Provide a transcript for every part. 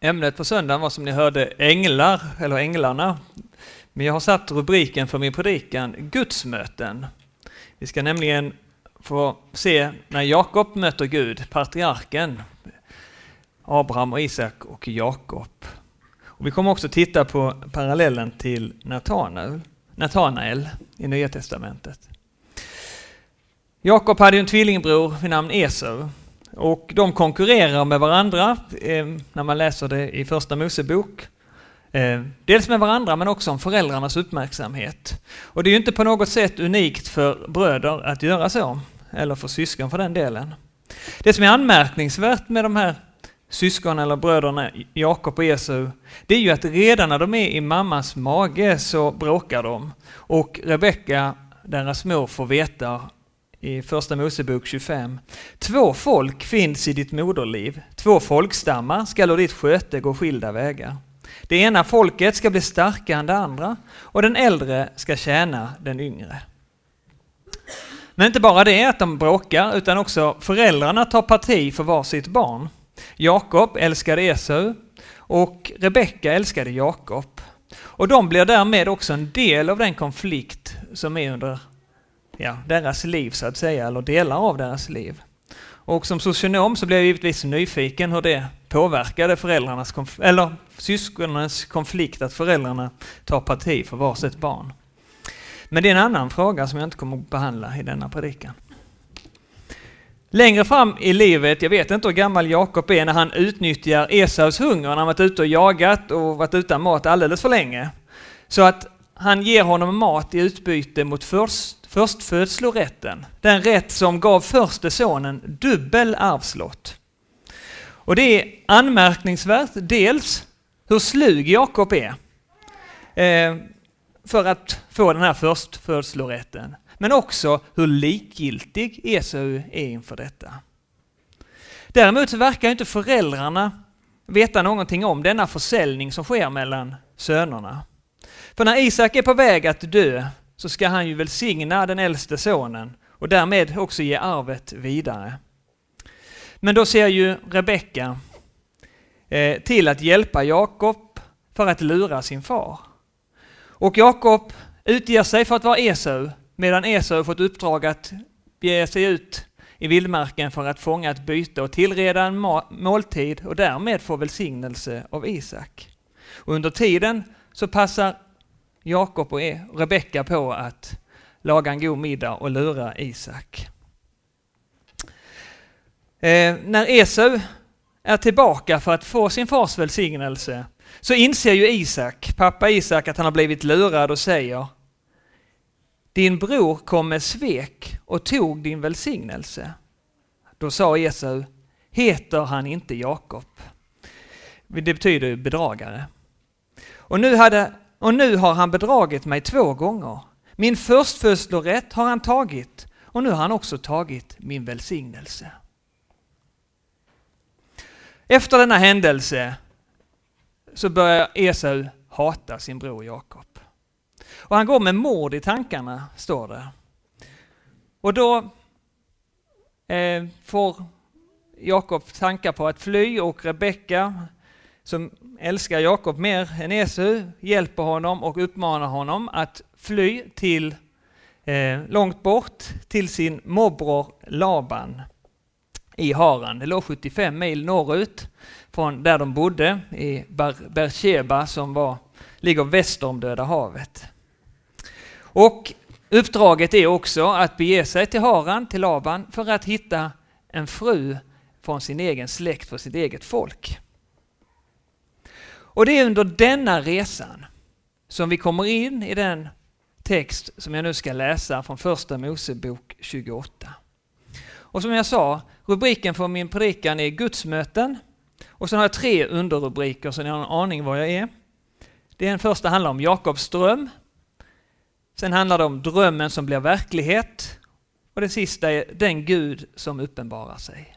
Ämnet på söndagen var som ni hörde änglar, eller änglarna. Men jag har satt rubriken för min predikan Gudsmöten. Vi ska nämligen få se när Jakob möter Gud, patriarken, Abraham och Isak och Jakob. Och vi kommer också titta på parallellen till Natanael, Natanael i Nya Testamentet. Jakob hade en tvillingbror vid namn Esau och de konkurrerar med varandra eh, när man läser det i Första Mosebok. Eh, dels med varandra men också om föräldrarnas uppmärksamhet. Och det är ju inte på något sätt unikt för bröder att göra så, eller för syskon för den delen. Det som är anmärkningsvärt med de här syskon eller bröderna Jakob och Esau, det är ju att redan när de är i mammas mage så bråkar de. Och Rebecka, deras mor, får veta i Första Mosebok 25. Två folk finns i ditt moderliv, två folkstammar skall ur ditt sköte gå skilda vägar. Det ena folket ska bli starkare än det andra och den äldre ska tjäna den yngre. Men inte bara det att de bråkar utan också föräldrarna tar parti för var sitt barn. Jakob älskade Esau och Rebecka älskade Jakob. Och de blir därmed också en del av den konflikt som är under ja, deras liv så att säga, eller delar av deras liv. Och som socionom så blev jag givetvis nyfiken hur det påverkade föräldrarnas, eller syskonens konflikt att föräldrarna tar parti för varsitt barn. Men det är en annan fråga som jag inte kommer att behandla i denna predikan. Längre fram i livet, jag vet inte hur gammal Jakob är när han utnyttjar Esaus hunger när han varit ute och jagat och varit utan mat alldeles för länge. Så att han ger honom mat i utbyte mot först, förstfödslorätten. Den rätt som gav förste sonen dubbel arvslott. Och det är anmärkningsvärt, dels hur slug Jakob är eh, för att få den här förstfödslorätten. Men också hur likgiltig Esau är inför detta. Däremot så verkar inte föräldrarna veta någonting om denna försäljning som sker mellan sönerna. För när Isak är på väg att dö så ska han ju välsigna den äldste sonen och därmed också ge arvet vidare. Men då ser ju Rebecka eh, till att hjälpa Jakob för att lura sin far. Och Jakob utger sig för att vara Esau medan Esau fått uppdrag att bege sig ut i vildmarken för att fånga ett byte och tillreda en måltid och därmed få välsignelse av Isak. Och under tiden så passar Jakob och e- Rebecka på att laga en god middag och lura Isak. Eh, när Esau är tillbaka för att få sin fars välsignelse så inser ju Isak, pappa Isak, att han har blivit lurad och säger Din bror kom med svek och tog din välsignelse. Då sa Esau, heter han inte Jakob? Det betyder bedragare. Och nu hade och nu har han bedragit mig två gånger. Min förstfödslorätt har han tagit och nu har han också tagit min välsignelse. Efter denna händelse så börjar Esau hata sin bror Jakob. Och han går med mord i tankarna, står det. Och då eh, får Jakob tankar på att fly och Rebecka som älskar Jakob mer än Esau, hjälper honom och uppmanar honom att fly till eh, långt bort till sin morbror Laban i Haran. Det låg 75 mil norrut från där de bodde i Bersheba som var, ligger väster om Döda havet. Och uppdraget är också att bege sig till Haran, till Laban, för att hitta en fru från sin egen släkt, för sitt eget folk. Och det är under denna resan som vi kommer in i den text som jag nu ska läsa från första Mosebok 28. Och som jag sa, rubriken för min predikan är Gudsmöten. Och sen har jag tre underrubriker så ni har en aning var jag är. Den första handlar om Jakobs dröm. Sen handlar det om drömmen som blir verklighet. Och det sista är den Gud som uppenbarar sig.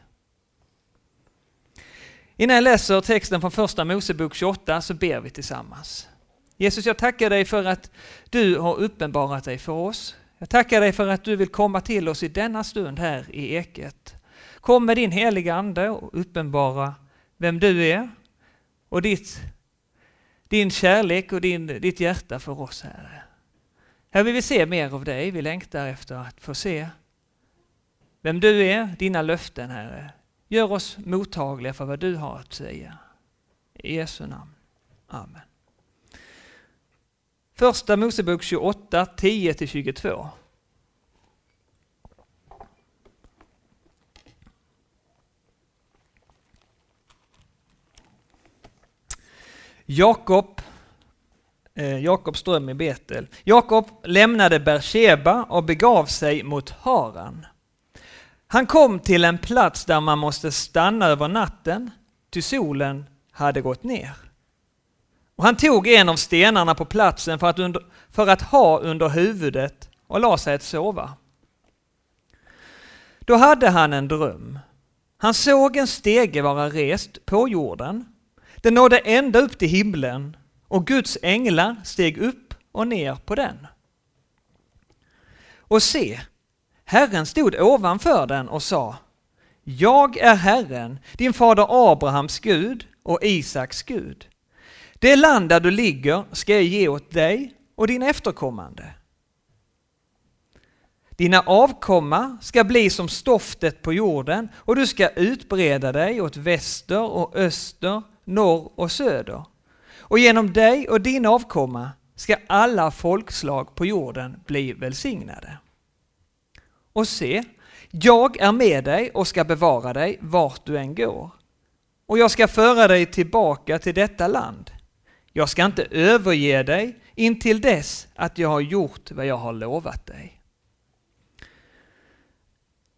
Innan jag läser texten från första Mosebok 28 så ber vi tillsammans. Jesus, jag tackar dig för att du har uppenbarat dig för oss. Jag tackar dig för att du vill komma till oss i denna stund här i Eket. Kom med din heliga Ande och uppenbara vem du är och ditt, din kärlek och din, ditt hjärta för oss, Herre. Här vill vi se mer av dig. Vi längtar efter att få se vem du är, dina löften, Herre. Gör oss mottagliga för vad du har att säga. I Jesu namn. Amen. Första Mosebok 28, 10-22. Jakob eh, Jakobs dröm i Betel. Jakob lämnade Bersheba och begav sig mot Haran. Han kom till en plats där man måste stanna över natten, ty solen hade gått ner. Och han tog en av stenarna på platsen för att, under, för att ha under huvudet och la sig att sova. Då hade han en dröm. Han såg en stege vara rest på jorden. Den nådde ända upp till himlen och Guds änglar steg upp och ner på den. Och se, Herren stod ovanför den och sa Jag är Herren, din fader Abrahams Gud och Isaks Gud. Det land där du ligger ska jag ge åt dig och din efterkommande. Dina avkomma ska bli som stoftet på jorden och du ska utbreda dig åt väster och öster, norr och söder. Och genom dig och din avkomma ska alla folkslag på jorden bli välsignade. Och se, jag är med dig och ska bevara dig vart du än går. Och jag ska föra dig tillbaka till detta land. Jag ska inte överge dig intill dess att jag har gjort vad jag har lovat dig.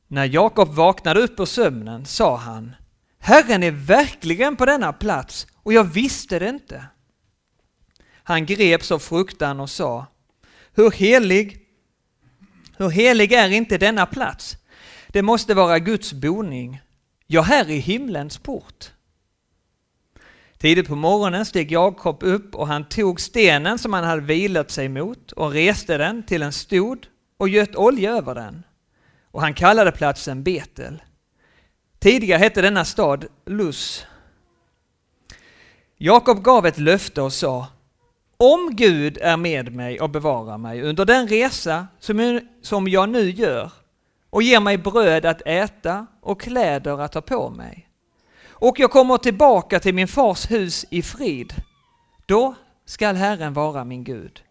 När Jakob vaknade upp ur sömnen sa han Herren är verkligen på denna plats och jag visste det inte. Han greps av fruktan och sa Hur helig, hur helig är inte denna plats? Det måste vara Guds boning, ja, här i himlens port. Tidigt på morgonen steg Jakob upp och han tog stenen som han hade vilat sig mot och reste den till en stod och göt olja över den. Och han kallade platsen Betel. Tidigare hette denna stad Lus. Jakob gav ett löfte och sa om Gud är med mig och bevarar mig under den resa som jag nu gör och ger mig bröd att äta och kläder att ta på mig och jag kommer tillbaka till min fars hus i frid, då skall Herren vara min Gud.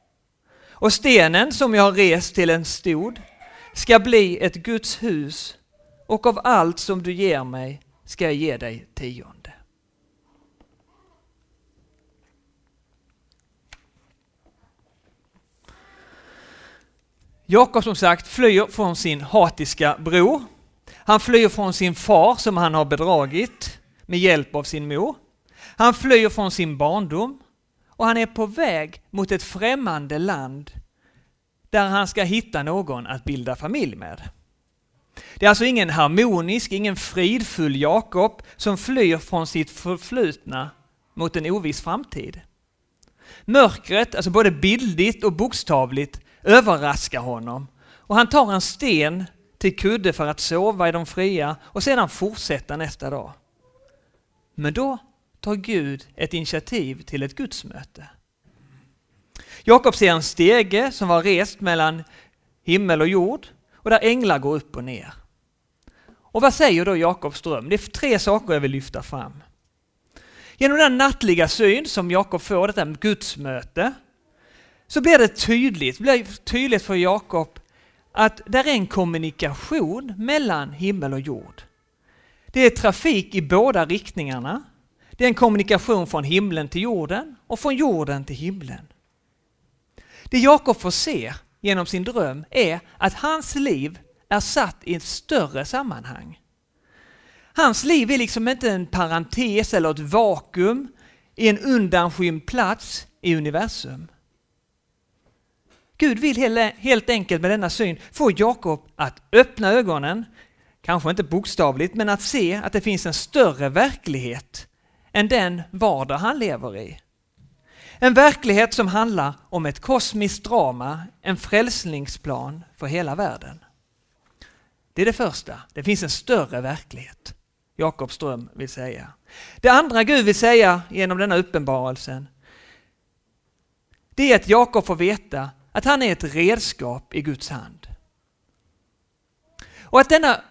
Och stenen som jag har rest till en stod ska bli ett Guds hus och av allt som du ger mig ska jag ge dig tionde. Jakob som sagt flyr från sin hatiska bror. Han flyr från sin far som han har bedragit med hjälp av sin mor. Han flyr från sin barndom och han är på väg mot ett främmande land där han ska hitta någon att bilda familj med. Det är alltså ingen harmonisk, ingen fridfull Jakob som flyr från sitt förflutna mot en oviss framtid. Mörkret, alltså både bildligt och bokstavligt, överraskar honom och han tar en sten till kudde för att sova i de fria och sedan fortsätta nästa dag. Men då tar Gud ett initiativ till ett gudsmöte. Jakob ser en stege som var rest mellan himmel och jord och där änglar går upp och ner. Och vad säger då Jakobs dröm? Det är tre saker jag vill lyfta fram. Genom den nattliga syn som Jakob får, detta gudsmöte, så blir det tydligt, blir tydligt för Jakob att det är en kommunikation mellan himmel och jord. Det är trafik i båda riktningarna. Det är en kommunikation från himlen till jorden och från jorden till himlen. Det Jakob får se genom sin dröm är att hans liv är satt i ett större sammanhang. Hans liv är liksom inte en parentes eller ett vakuum i en undanskymd plats i universum. Gud vill helt enkelt med denna syn få Jakob att öppna ögonen kanske inte bokstavligt, men att se att det finns en större verklighet än den vardag han lever i. En verklighet som handlar om ett kosmiskt drama, en frälsningsplan för hela världen. Det är det första, det finns en större verklighet. Jakobs dröm vill säga. Det andra Gud vill säga genom denna uppenbarelsen, det är att Jakob får veta att han är ett redskap i Guds hand. Och att denna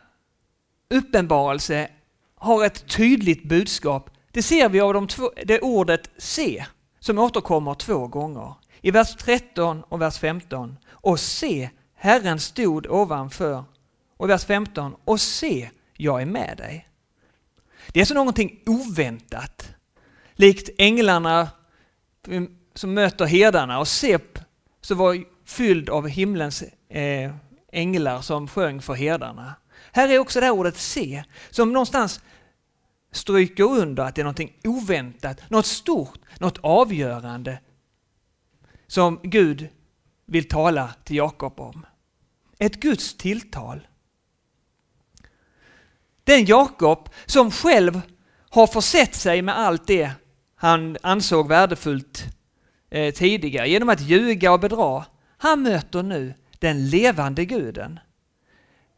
uppenbarelse har ett tydligt budskap, det ser vi av de två, det ordet se som återkommer två gånger. I vers 13 och vers 15. Och se, Herren stod ovanför. Och i vers 15. Och se, jag är med dig. Det är så någonting oväntat. Likt änglarna mm, som möter herdarna och ser så var fylld av himlens eh, änglar som sjöng för herdarna. Här är också det här ordet se som någonstans stryker under att det är någonting oväntat, något stort, något avgörande som Gud vill tala till Jakob om. Ett Guds tilltal. Den Jakob som själv har försett sig med allt det han ansåg värdefullt eh, tidigare genom att ljuga och bedra. Han möter nu den levande guden.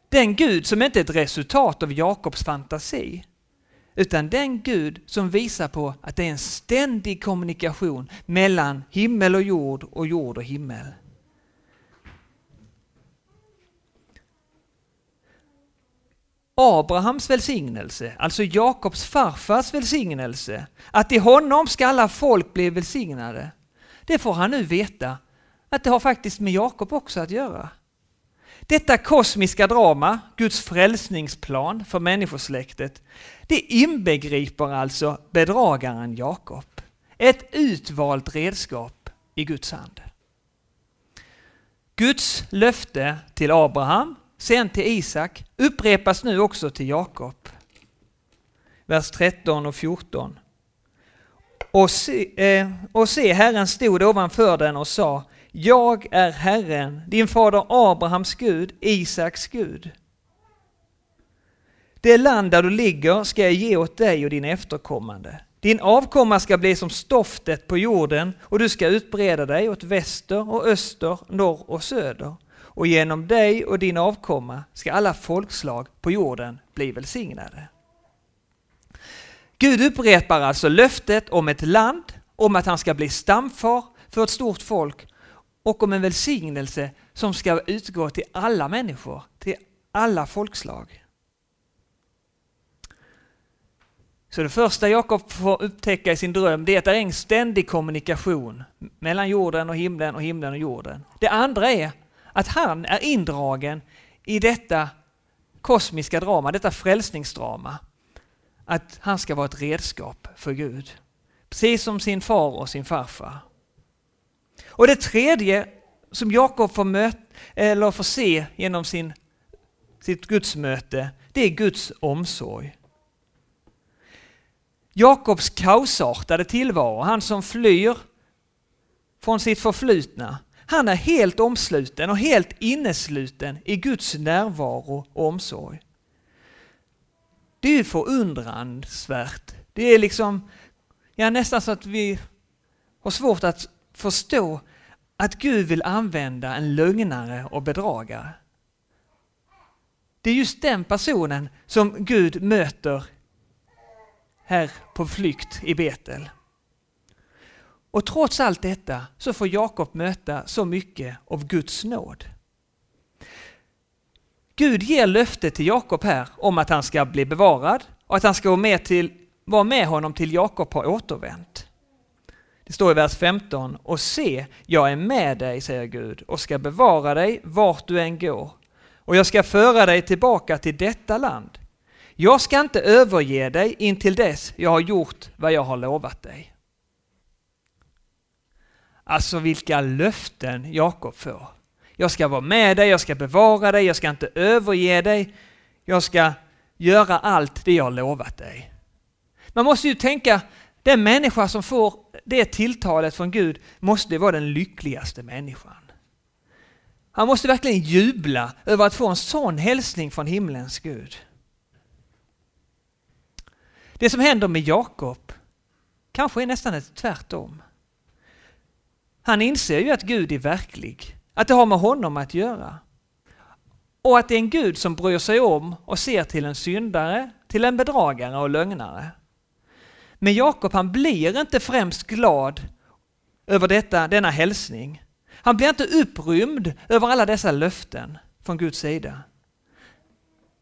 Den Gud som inte är ett resultat av Jakobs fantasi utan den Gud som visar på att det är en ständig kommunikation mellan himmel och jord och jord och himmel. Abrahams välsignelse, alltså Jakobs farfars välsignelse, att i honom ska alla folk bli välsignade, det får han nu veta att det har faktiskt med Jakob också att göra. Detta kosmiska drama, Guds frälsningsplan för människosläktet, det inbegriper alltså bedragaren Jakob. Ett utvalt redskap i Guds hand. Guds löfte till Abraham, sen till Isak, upprepas nu också till Jakob. Vers 13 och 14. Och se, eh, och se, Herren stod ovanför den och sa, jag är Herren, din fader Abrahams Gud, Isaks Gud. Det land där du ligger ska jag ge åt dig och din efterkommande. Din avkomma ska bli som stoftet på jorden och du ska utbreda dig åt väster och öster, norr och söder. Och genom dig och din avkomma ska alla folkslag på jorden bli välsignade. Gud upprepar alltså löftet om ett land, om att han ska bli stamfar för ett stort folk och om en välsignelse som ska utgå till alla människor, till alla folkslag. Så det första Jakob får upptäcka i sin dröm det är att det är en ständig kommunikation mellan jorden och himlen och himlen och jorden. Det andra är att han är indragen i detta kosmiska drama, detta frälsningsdrama. Att han ska vara ett redskap för Gud. Precis som sin far och sin farfar. Och det tredje som Jakob får, möta, eller får se genom sin, sitt gudsmöte, det är Guds omsorg. Jakobs kaosartade tillvaro, han som flyr från sitt förflutna, han är helt omsluten och helt innesluten i Guds närvaro och omsorg. Det är förundransvärt. Det är liksom, ja nästan så att vi har svårt att förstå att Gud vill använda en lögnare och bedragare. Det är just den personen som Gud möter här på flykt i Betel. Och trots allt detta så får Jakob möta så mycket av Guds nåd. Gud ger löfte till Jakob här om att han ska bli bevarad och att han ska vara med, till, vara med honom till Jakob har återvänt. Det står i vers 15, och se, jag är med dig, säger Gud, och ska bevara dig vart du än går. Och jag ska föra dig tillbaka till detta land. Jag ska inte överge dig intill dess jag har gjort vad jag har lovat dig. Alltså vilka löften Jakob får. Jag ska vara med dig, jag ska bevara dig, jag ska inte överge dig. Jag ska göra allt det jag har lovat dig. Man måste ju tänka, den människa som får det tilltalet från Gud måste vara den lyckligaste människan. Han måste verkligen jubla över att få en sån hälsning från himlens Gud. Det som händer med Jakob kanske är nästan ett tvärtom. Han inser ju att Gud är verklig, att det har med honom att göra. Och att det är en Gud som bryr sig om och ser till en syndare, till en bedragare och lögnare. Men Jakob han blir inte främst glad över detta, denna hälsning. Han blir inte upprymd över alla dessa löften från Guds sida.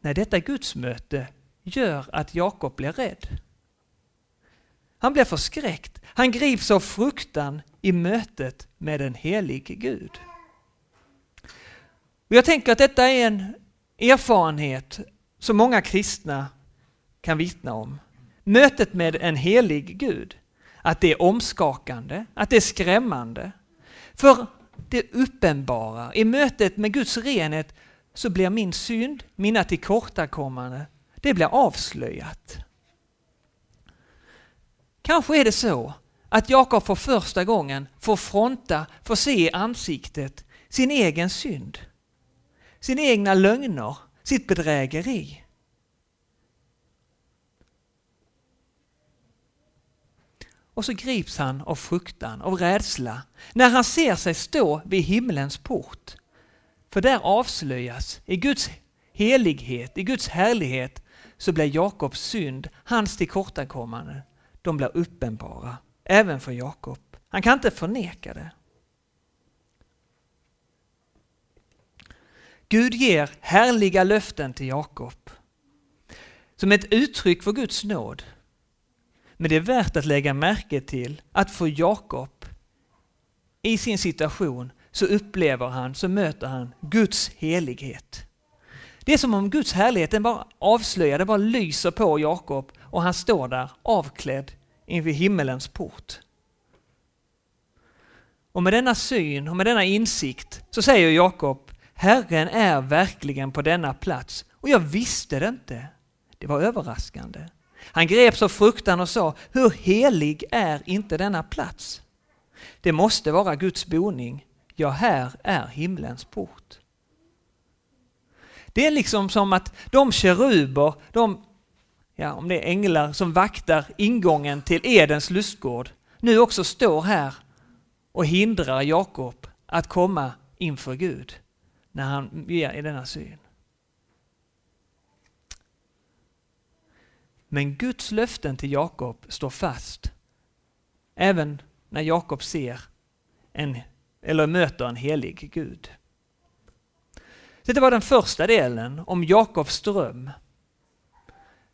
Nej, detta gudsmöte gör att Jakob blir rädd. Han blir förskräckt. Han grips av fruktan i mötet med en helig Gud. Och jag tänker att detta är en erfarenhet som många kristna kan vittna om. Mötet med en helig Gud. Att det är omskakande, att det är skrämmande. För det uppenbara, i mötet med Guds renhet så blir min synd, mina tillkortakommanden, det blir avslöjat. Kanske är det så att Jakob för första gången får fronta, får se i ansiktet sin egen synd, sina egna lögner, sitt bedrägeri. Och så grips han av fruktan, av rädsla, när han ser sig stå vid himlens port. För där avslöjas, i Guds helighet, i Guds härlighet, så blir Jakobs synd, hans tillkortakommande, de blir uppenbara, även för Jakob. Han kan inte förneka det. Gud ger härliga löften till Jakob som ett uttryck för Guds nåd. Men det är värt att lägga märke till att för Jakob i sin situation så upplever han, så möter han Guds helighet. Det är som om Guds härlighet den bara avslöjar, den bara lyser på Jakob och han står där avklädd inför himmelens port. Och med denna syn och med denna insikt så säger Jakob, Herren är verkligen på denna plats och jag visste det inte. Det var överraskande. Han greps av fruktan och sa, hur helig är inte denna plats? Det måste vara Guds boning, ja här är himlens port. Det är liksom som att de keruber, de, ja, om det är änglar som vaktar ingången till Edens lustgård, nu också står här och hindrar Jakob att komma inför Gud när han ger i denna syn. Men Guds löften till Jakob står fast. Även när Jakob ser en, eller möter en helig Gud. Detta var den första delen om Jakobs dröm.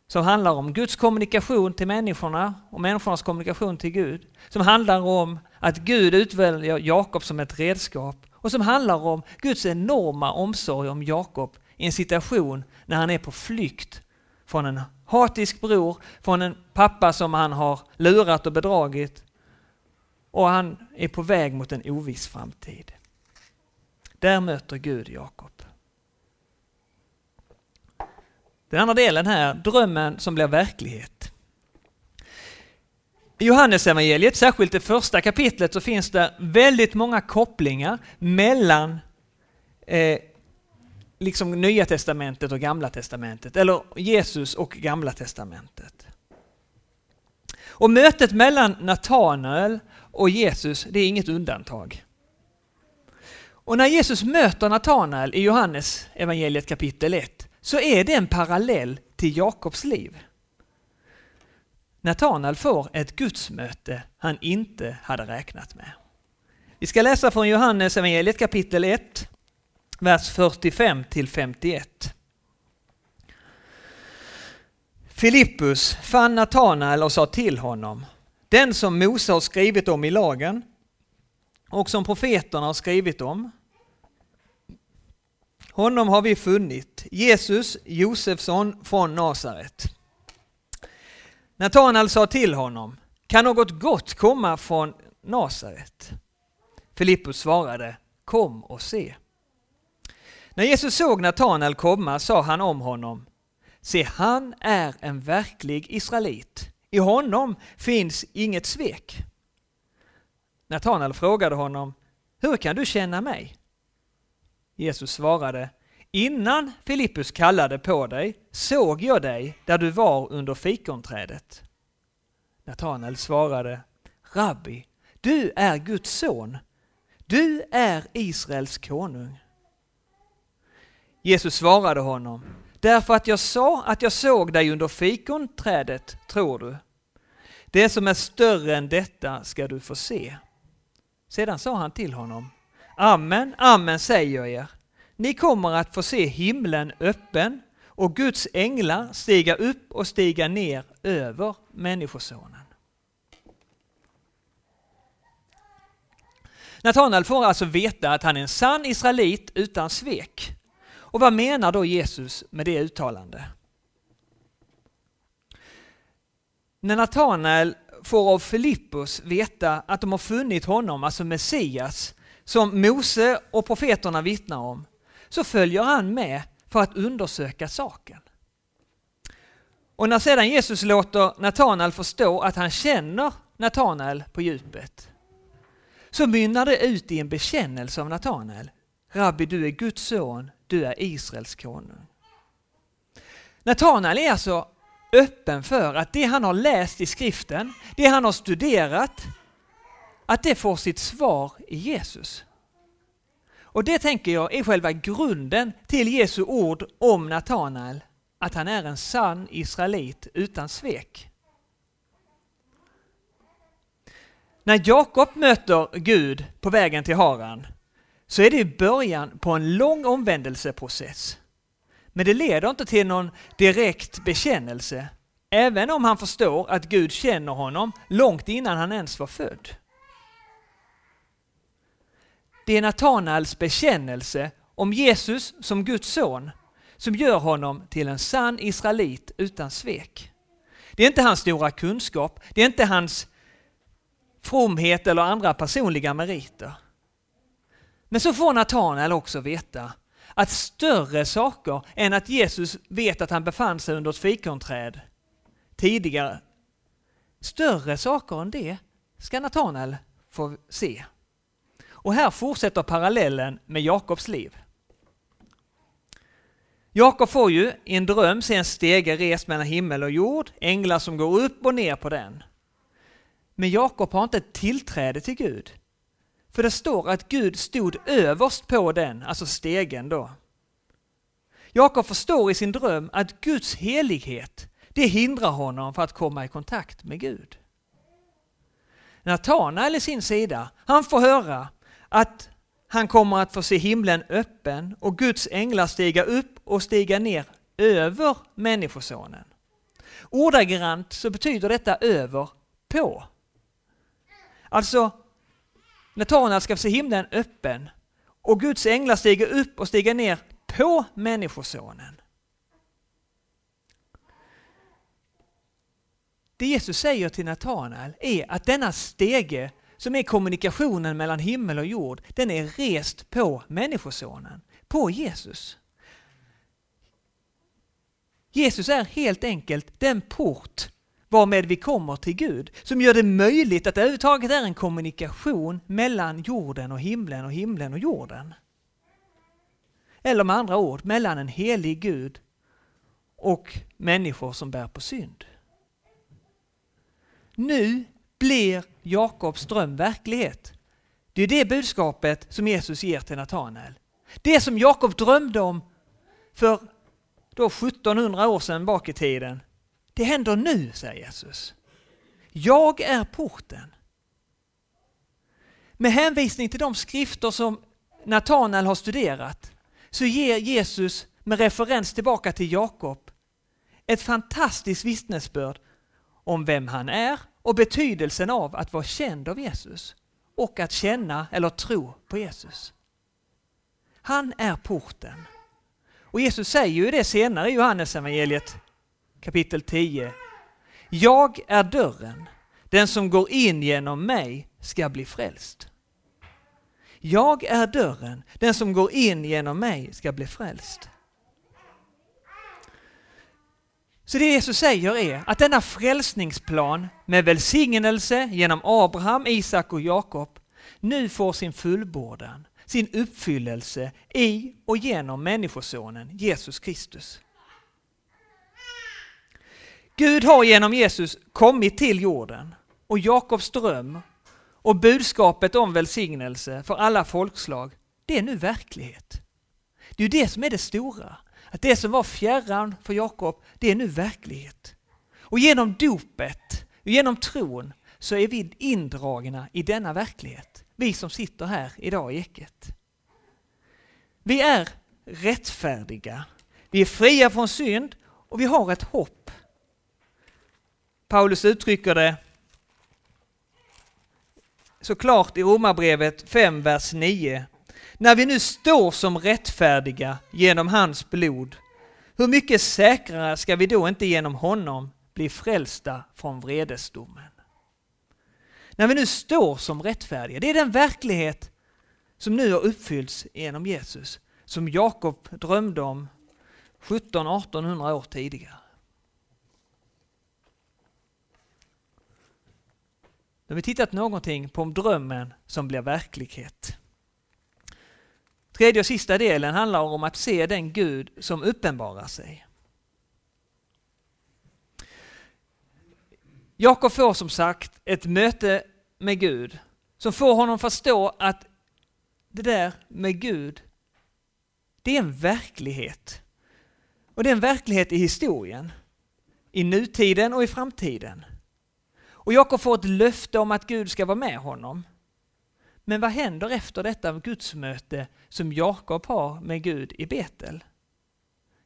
Som handlar om Guds kommunikation till människorna och människornas kommunikation till Gud. Som handlar om att Gud utväljer Jakob som ett redskap och som handlar om Guds enorma omsorg om Jakob i en situation när han är på flykt från en hatisk bror, från en pappa som han har lurat och bedragit och han är på väg mot en oviss framtid. Där möter Gud Jakob. Den andra delen här, drömmen som blir verklighet. I Johannesevangeliet, särskilt det första kapitlet, så finns det väldigt många kopplingar mellan eh, liksom Nya Testamentet och Gamla Testamentet, eller Jesus och Gamla Testamentet. Och mötet mellan Natanael och Jesus, det är inget undantag. Och när Jesus möter Natanael i Johannes evangeliet kapitel 1 så är det en parallell till Jakobs liv. Natanael får ett gudsmöte han inte hade räknat med. Vi ska läsa från Johannes evangeliet kapitel 1, vers 45 till 51. Filippus fann Natanael och sa till honom, den som Mose har skrivit om i lagen och som profeterna har skrivit om. Honom har vi funnit, Jesus Josefsson från Nasaret. Natanael sa till honom, kan något gott komma från Nasaret? Filippus svarade, kom och se. När Jesus såg Natanael komma sa han om honom, se han är en verklig israelit. I honom finns inget svek. Natanael frågade honom, hur kan du känna mig? Jesus svarade, innan Filippus kallade på dig såg jag dig där du var under fikonträdet. Natanael svarade, Rabbi, du är Guds son. Du är Israels konung. Jesus svarade honom, Därför att jag sa att jag såg dig under fikonträdet, tror du. Det som är större än detta ska du få se. Sedan sa han till honom, Amen, amen säger jag er. Ni kommer att få se himlen öppen och Guds änglar stiga upp och stiga ner över Människosonen. Natanael får alltså veta att han är en sann israelit utan svek. Och vad menar då Jesus med det uttalandet? När Natanael får av Filippus veta att de har funnit honom, alltså Messias, som Mose och profeterna vittnar om, så följer han med för att undersöka saken. Och när sedan Jesus låter Natanael förstå att han känner Natanael på djupet, så mynnar det ut i en bekännelse av Natanael. Rabbi, du är Guds son, du är Israels konung. Natanael är alltså öppen för att det han har läst i skriften, det han har studerat, att det får sitt svar i Jesus. Och det tänker jag är själva grunden till Jesu ord om Natanael, att han är en sann israelit utan svek. När Jakob möter Gud på vägen till Haran så är det början på en lång omvändelseprocess. Men det leder inte till någon direkt bekännelse, även om han förstår att Gud känner honom långt innan han ens var född. Det är Natanaels bekännelse om Jesus som Guds son som gör honom till en sann israelit utan svek. Det är inte hans stora kunskap, det är inte hans fromhet eller andra personliga meriter. Men så får Natanael också veta att större saker än att Jesus vet att han befann sig under ett fikonträd tidigare, större saker än det ska Natanael få se. Och här fortsätter parallellen med Jakobs liv. Jakob får ju i en dröm se en stege rest mellan himmel och jord, änglar som går upp och ner på den. Men Jakob har inte tillträde till Gud. För det står att Gud stod överst på den, alltså stegen då. Jakob förstår i sin dröm att Guds helighet, det hindrar honom för att komma i kontakt med Gud. Natanael i sin sida, han får höra att han kommer att få se himlen öppen och Guds änglar stiga upp och stiga ner över Människosonen. Ordagrant så betyder detta över på. Alltså, Natanael ska få se himlen öppen och Guds änglar stiger upp och stiger ner på Människosonen. Det Jesus säger till Natanael är att denna stege som är kommunikationen mellan himmel och jord, den är rest på Människosonen, på Jesus. Jesus är helt enkelt den port varmed vi kommer till Gud, som gör det möjligt att det överhuvudtaget är en kommunikation mellan jorden och himlen och himlen och jorden. Eller med andra ord, mellan en helig Gud och människor som bär på synd. Nu blir Jakobs dröm verklighet. Det är det budskapet som Jesus ger till Natanael. Det som Jakob drömde om för då 1700 år sedan bak i tiden, det händer nu, säger Jesus. Jag är porten. Med hänvisning till de skrifter som Natanael har studerat så ger Jesus med referens tillbaka till Jakob ett fantastiskt vittnesbörd om vem han är och betydelsen av att vara känd av Jesus och att känna eller tro på Jesus. Han är porten. Och Jesus säger ju det senare i Johannes evangeliet kapitel 10. Jag är dörren. Den som går in genom mig ska bli frälst. Jag är dörren. Den som går in genom mig ska bli frälst. Så det Jesus säger är att denna frälsningsplan med välsignelse genom Abraham, Isak och Jakob nu får sin fullbordan, sin uppfyllelse i och genom Människosonen Jesus Kristus. Gud har genom Jesus kommit till jorden och Jakobs dröm och budskapet om välsignelse för alla folkslag, det är nu verklighet. Det är ju det som är det stora. Att det som var fjärran för Jakob, det är nu verklighet. Och genom dopet, genom tron, så är vi indragna i denna verklighet. Vi som sitter här idag i Eket. Vi är rättfärdiga. Vi är fria från synd och vi har ett hopp. Paulus uttrycker det såklart i Romarbrevet 5, vers 9. När vi nu står som rättfärdiga genom hans blod, hur mycket säkrare ska vi då inte genom honom bli frälsta från vredesdomen? När vi nu står som rättfärdiga, det är den verklighet som nu har uppfyllts genom Jesus, som Jakob drömde om 1700-1800 år tidigare. Nu har vi tittat någonting på drömmen som blir verklighet. Tredje och sista delen handlar om att se den Gud som uppenbarar sig. Jakob får som sagt ett möte med Gud som får honom förstå att det där med Gud, det är en verklighet. Och det är en verklighet i historien, i nutiden och i framtiden. Och Jakob får ett löfte om att Gud ska vara med honom. Men vad händer efter detta gudsmöte som Jakob har med Gud i Betel?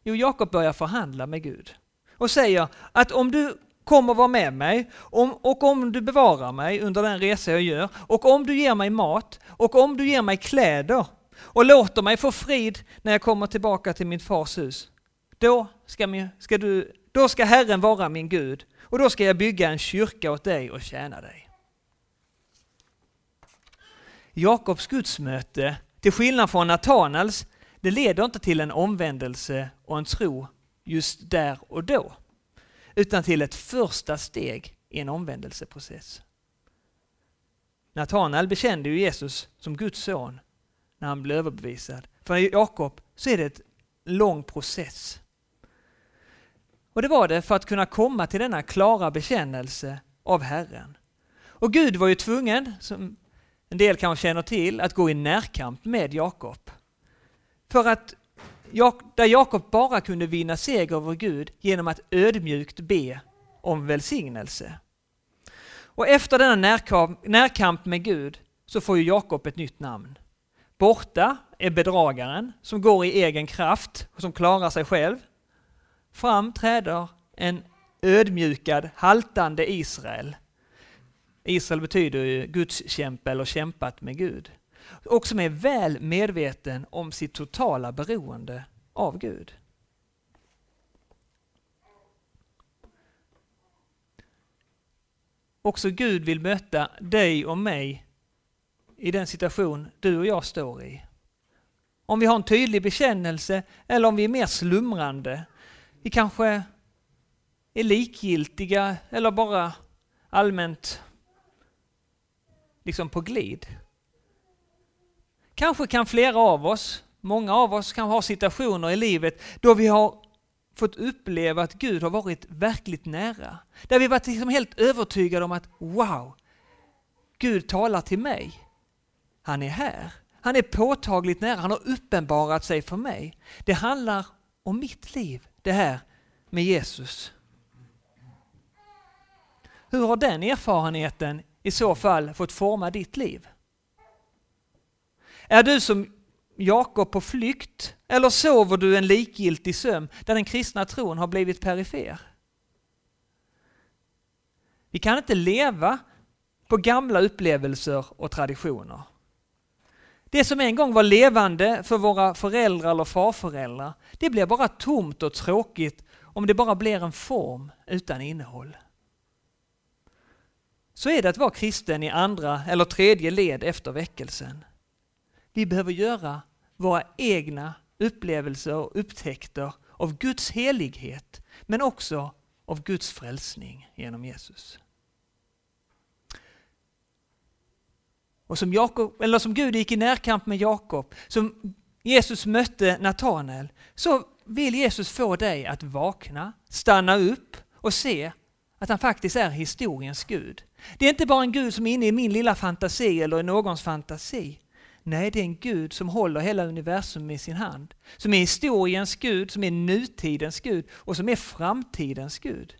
Jo, Jakob börjar förhandla med Gud och säger att om du kommer vara med mig om, och om du bevarar mig under den resa jag gör och om du ger mig mat och om du ger mig kläder och låter mig få frid när jag kommer tillbaka till mitt fars hus. Då ska, ska du, då ska Herren vara min Gud och då ska jag bygga en kyrka åt dig och tjäna dig. Jakobs gudsmöte, till skillnad från Natanaels, det leder inte till en omvändelse och en tro just där och då, utan till ett första steg i en omvändelseprocess. Natanael bekände ju Jesus som Guds son när han blev överbevisad. För Jakob så är det en lång process. Och det var det för att kunna komma till denna klara bekännelse av Herren. Och Gud var ju tvungen, som en del kanske känner till, att gå i närkamp med Jakob. För att där Jakob bara kunde vinna seger över Gud genom att ödmjukt be om välsignelse. Och efter denna närkamp, närkamp med Gud så får ju Jakob ett nytt namn. Borta är bedragaren som går i egen kraft och som klarar sig själv. Fram träder en ödmjukad, haltande Israel. Israel betyder ju Guds kämpe eller kämpat med Gud. Och som är väl medveten om sitt totala beroende av Gud. Också Gud vill möta dig och mig i den situation du och jag står i. Om vi har en tydlig bekännelse eller om vi är mer slumrande vi kanske är likgiltiga eller bara allmänt liksom på glid. Kanske kan flera av oss, många av oss kan ha situationer i livet då vi har fått uppleva att Gud har varit verkligt nära. Där vi varit liksom helt övertygade om att wow, Gud talar till mig. Han är här. Han är påtagligt nära. Han har uppenbarat sig för mig. Det handlar om mitt liv det här med Jesus. Hur har den erfarenheten i så fall fått forma ditt liv? Är du som Jakob på flykt eller sover du en likgiltig sömn där den kristna tron har blivit perifer? Vi kan inte leva på gamla upplevelser och traditioner. Det som en gång var levande för våra föräldrar eller farföräldrar, det blir bara tomt och tråkigt om det bara blir en form utan innehåll. Så är det att vara kristen i andra eller tredje led efter väckelsen. Vi behöver göra våra egna upplevelser och upptäckter av Guds helighet, men också av Guds frälsning genom Jesus. Och som, Jakob, eller som Gud gick i närkamp med Jakob, som Jesus mötte Natanael, så vill Jesus få dig att vakna, stanna upp och se att han faktiskt är historiens Gud. Det är inte bara en Gud som är inne i min lilla fantasi eller i någons fantasi. Nej, det är en Gud som håller hela universum i sin hand. Som är historiens Gud, som är nutidens Gud och som är framtidens Gud.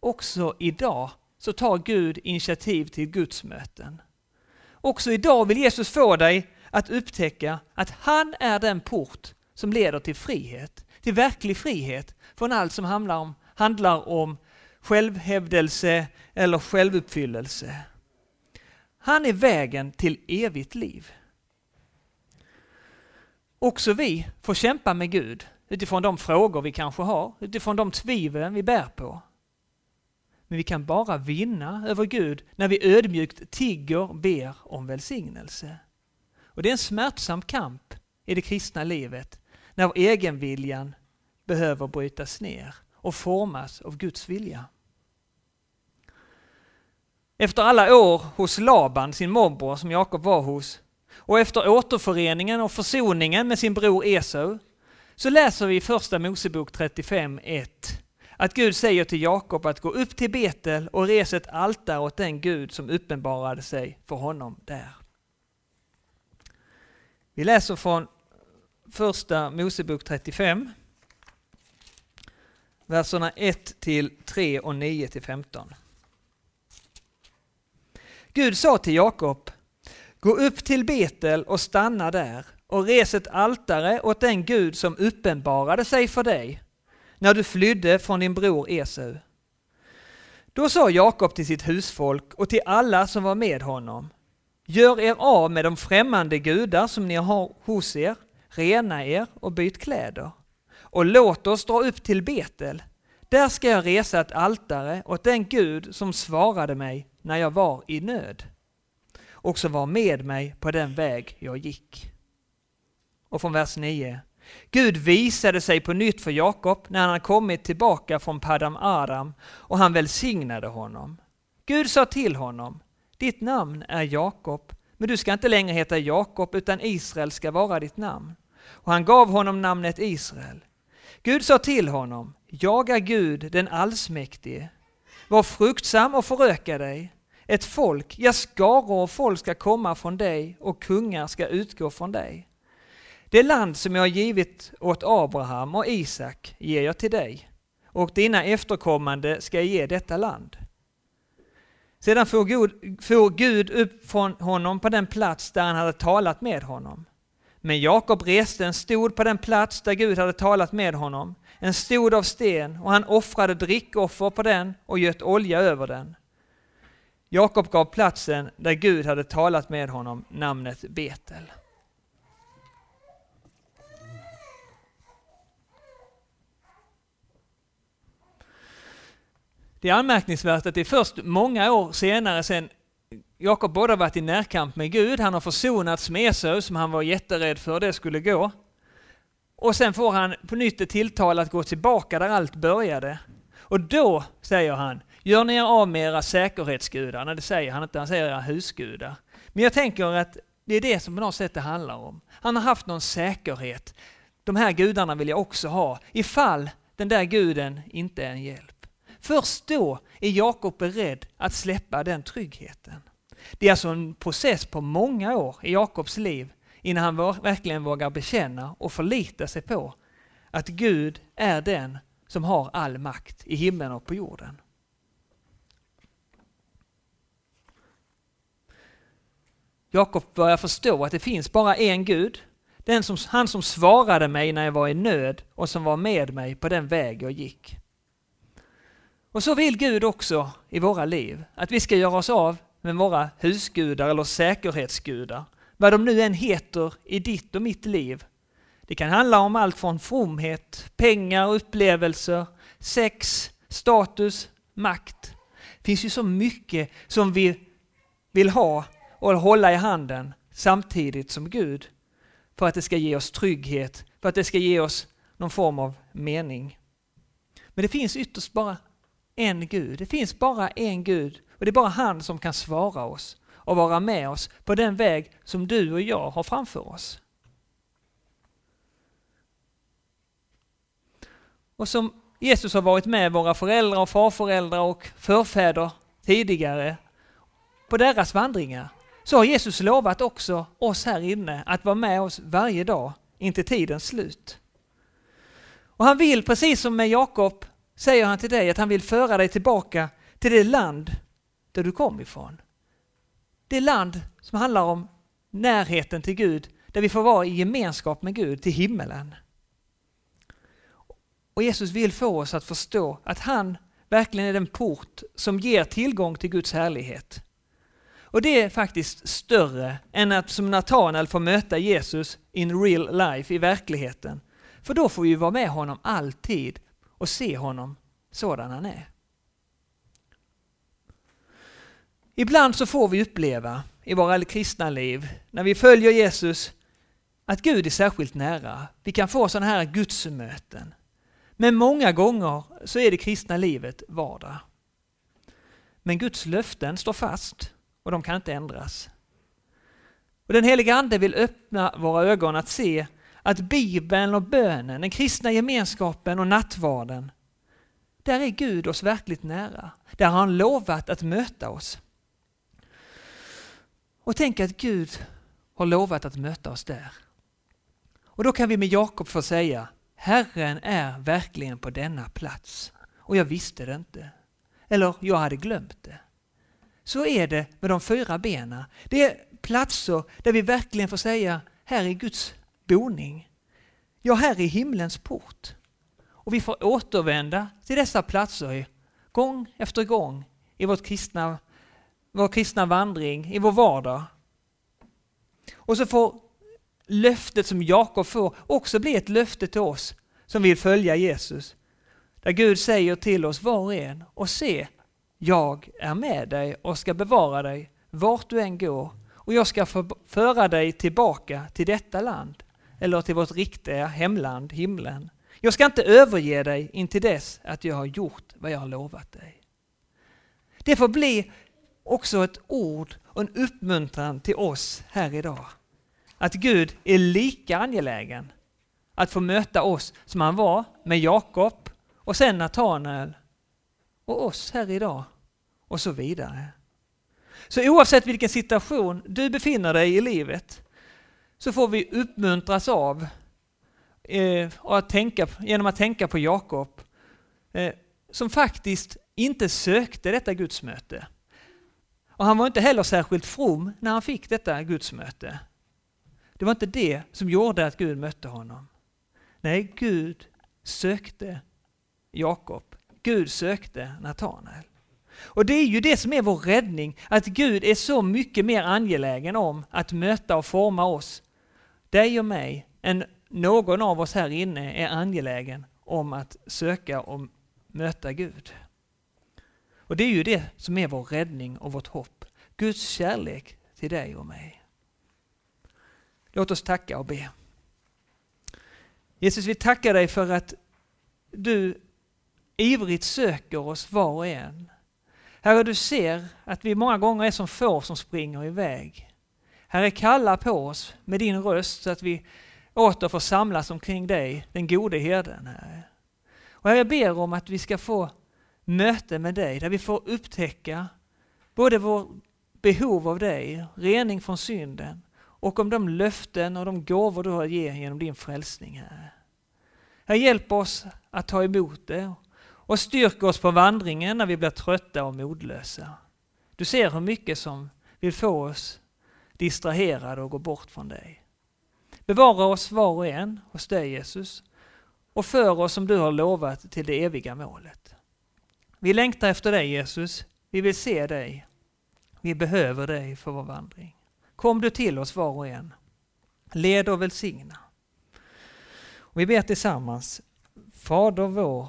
Också idag så tar Gud initiativ till gudsmöten. Också idag vill Jesus få dig att upptäcka att han är den port som leder till frihet, till verklig frihet från allt som handlar om, handlar om självhävdelse eller självuppfyllelse. Han är vägen till evigt liv. Också vi får kämpa med Gud utifrån de frågor vi kanske har, utifrån de tvivel vi bär på. Men vi kan bara vinna över Gud när vi ödmjukt tigger, ber om välsignelse. Och det är en smärtsam kamp i det kristna livet när egenviljan behöver brytas ner och formas av Guds vilja. Efter alla år hos Laban, sin morbror som Jakob var hos, och efter återföreningen och försoningen med sin bror Esau, så läser vi i Första Mosebok 35.1 att Gud säger till Jakob att gå upp till Betel och resa ett altare åt den Gud som uppenbarade sig för honom där. Vi läser från Första Mosebok 35, verserna 1 till 3 och 9 till 15. Gud sa till Jakob, gå upp till Betel och stanna där och res ett altare åt den Gud som uppenbarade sig för dig när du flydde från din bror Esau. Då sa Jakob till sitt husfolk och till alla som var med honom, gör er av med de främmande gudar som ni har hos er, rena er och byt kläder. Och låt oss dra upp till Betel. Där ska jag resa ett altare åt den Gud som svarade mig när jag var i nöd och som var med mig på den väg jag gick. Och från vers 9. Gud visade sig på nytt för Jakob när han kommit tillbaka från Padam Aram och han välsignade honom. Gud sa till honom, ditt namn är Jakob, men du ska inte längre heta Jakob utan Israel ska vara ditt namn. Och han gav honom namnet Israel. Gud sa till honom, jag är Gud den allsmäktige. Var fruktsam och föröka dig. Ett folk, ja skaror av folk ska komma från dig och kungar ska utgå från dig. Det land som jag har givit åt Abraham och Isak ger jag till dig och dina efterkommande ska jag ge detta land. Sedan for Gud, for Gud upp från honom på den plats där han hade talat med honom. Men Jakob reste en stod på den plats där Gud hade talat med honom, en stod av sten, och han offrade drickoffer på den och göt olja över den. Jakob gav platsen där Gud hade talat med honom namnet Betel. Det är anmärkningsvärt att det är först många år senare sen Jakob både varit i närkamp med Gud, han har försonats med Esau som han var jätterädd för det skulle gå. Och sen får han på nytt ett tilltal att gå tillbaka där allt började. Och då säger han, gör ni er av med era säkerhetsgudar. Nej, det säger han inte, han säger era husgudar. Men jag tänker att det är det som på något sätt det handlar om. Han har haft någon säkerhet. De här gudarna vill jag också ha, ifall den där guden inte är en hjälp. Först då är Jakob beredd att släppa den tryggheten. Det är alltså en process på många år i Jakobs liv innan han verkligen vågar bekänna och förlita sig på att Gud är den som har all makt i himlen och på jorden. Jakob börjar förstå att det finns bara en Gud, den som, han som svarade mig när jag var i nöd och som var med mig på den väg jag gick. Och så vill Gud också i våra liv, att vi ska göra oss av med våra husgudar eller säkerhetsgudar, vad de nu än heter i ditt och mitt liv. Det kan handla om allt från fromhet, pengar, upplevelser, sex, status, makt. Det finns ju så mycket som vi vill ha och hålla i handen samtidigt som Gud för att det ska ge oss trygghet, för att det ska ge oss någon form av mening. Men det finns ytterst bara en Gud. Det finns bara en Gud och det är bara han som kan svara oss och vara med oss på den väg som du och jag har framför oss. Och som Jesus har varit med våra föräldrar och farföräldrar och förfäder tidigare på deras vandringar så har Jesus lovat också oss här inne att vara med oss varje dag intill tidens slut. Och han vill, precis som med Jakob, säger han till dig att han vill föra dig tillbaka till det land där du kom ifrån. Det land som handlar om närheten till Gud, där vi får vara i gemenskap med Gud, till himmelen. Och Jesus vill få oss att förstå att han verkligen är den port som ger tillgång till Guds härlighet. Och det är faktiskt större än att som Natanael få möta Jesus in real life, i verkligheten. För då får vi vara med honom alltid och se honom sådan han är. Ibland så får vi uppleva i våra kristna liv, när vi följer Jesus, att Gud är särskilt nära. Vi kan få sådana här gudsmöten. Men många gånger så är det kristna livet vardag. Men Guds löften står fast och de kan inte ändras. Och Den heliga Ande vill öppna våra ögon att se att Bibeln och bönen, den kristna gemenskapen och nattvarden, där är Gud oss verkligt nära. Där har han lovat att möta oss. Och tänk att Gud har lovat att möta oss där. Och då kan vi med Jakob få säga, Herren är verkligen på denna plats. Och jag visste det inte. Eller jag hade glömt det. Så är det med de fyra benen. Det är platser där vi verkligen får säga, här är Guds boning. Ja, här är himlens port. Och vi får återvända till dessa platser gång efter gång i vårt kristna, vår kristna vandring, i vår vardag. Och så får löftet som Jakob får också bli ett löfte till oss som vill följa Jesus. Där Gud säger till oss var och en, och se, jag är med dig och ska bevara dig vart du än går och jag ska föra dig tillbaka till detta land eller till vårt riktiga hemland, himlen. Jag ska inte överge dig intill dess att jag har gjort vad jag har lovat dig. Det får bli också ett ord och en uppmuntran till oss här idag. Att Gud är lika angelägen att få möta oss som han var med Jakob och sen Natanael och oss här idag och så vidare. Så oavsett vilken situation du befinner dig i livet så får vi uppmuntras av eh, att tänka, genom att tänka på Jakob eh, som faktiskt inte sökte detta gudsmöte. Och han var inte heller särskilt from när han fick detta gudsmöte. Det var inte det som gjorde att Gud mötte honom. Nej, Gud sökte Jakob. Gud sökte Natanael. Och det är ju det som är vår räddning, att Gud är så mycket mer angelägen om att möta och forma oss, dig och mig, än någon av oss här inne är angelägen om att söka och möta Gud. Och det är ju det som är vår räddning och vårt hopp. Guds kärlek till dig och mig. Låt oss tacka och be. Jesus, vi tackar dig för att du ivrigt söker oss var och en. Herre, du ser att vi många gånger är som får som springer iväg. Herre, kalla på oss med din röst så att vi åter får samlas omkring dig, den gode herden. Herre. Och herre, jag ber om att vi ska få möte med dig, där vi får upptäcka både vår behov av dig, rening från synden, och om de löften och de gåvor du har att ge genom din frälsning, Herre. Herre, hjälp oss att ta emot det och styrk oss på vandringen när vi blir trötta och modlösa. Du ser hur mycket som vill få oss distraherade och gå bort från dig. Bevara oss var och en hos dig Jesus och för oss som du har lovat till det eviga målet. Vi längtar efter dig Jesus, vi vill se dig. Vi behöver dig för vår vandring. Kom du till oss var och en. Led och välsigna. Och vi ber tillsammans. Fader vår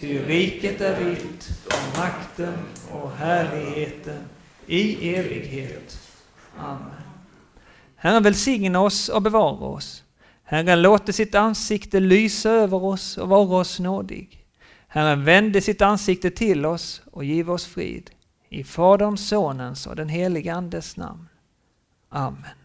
Ty riket är ditt, och makten och härligheten i evighet. Amen. Herren välsigne oss och bevara oss. Herren låter sitt ansikte lysa över oss och vara oss nådig. Herren vände sitt ansikte till oss och giv oss frid. I Faderns, Sonens och den helige Andes namn. Amen.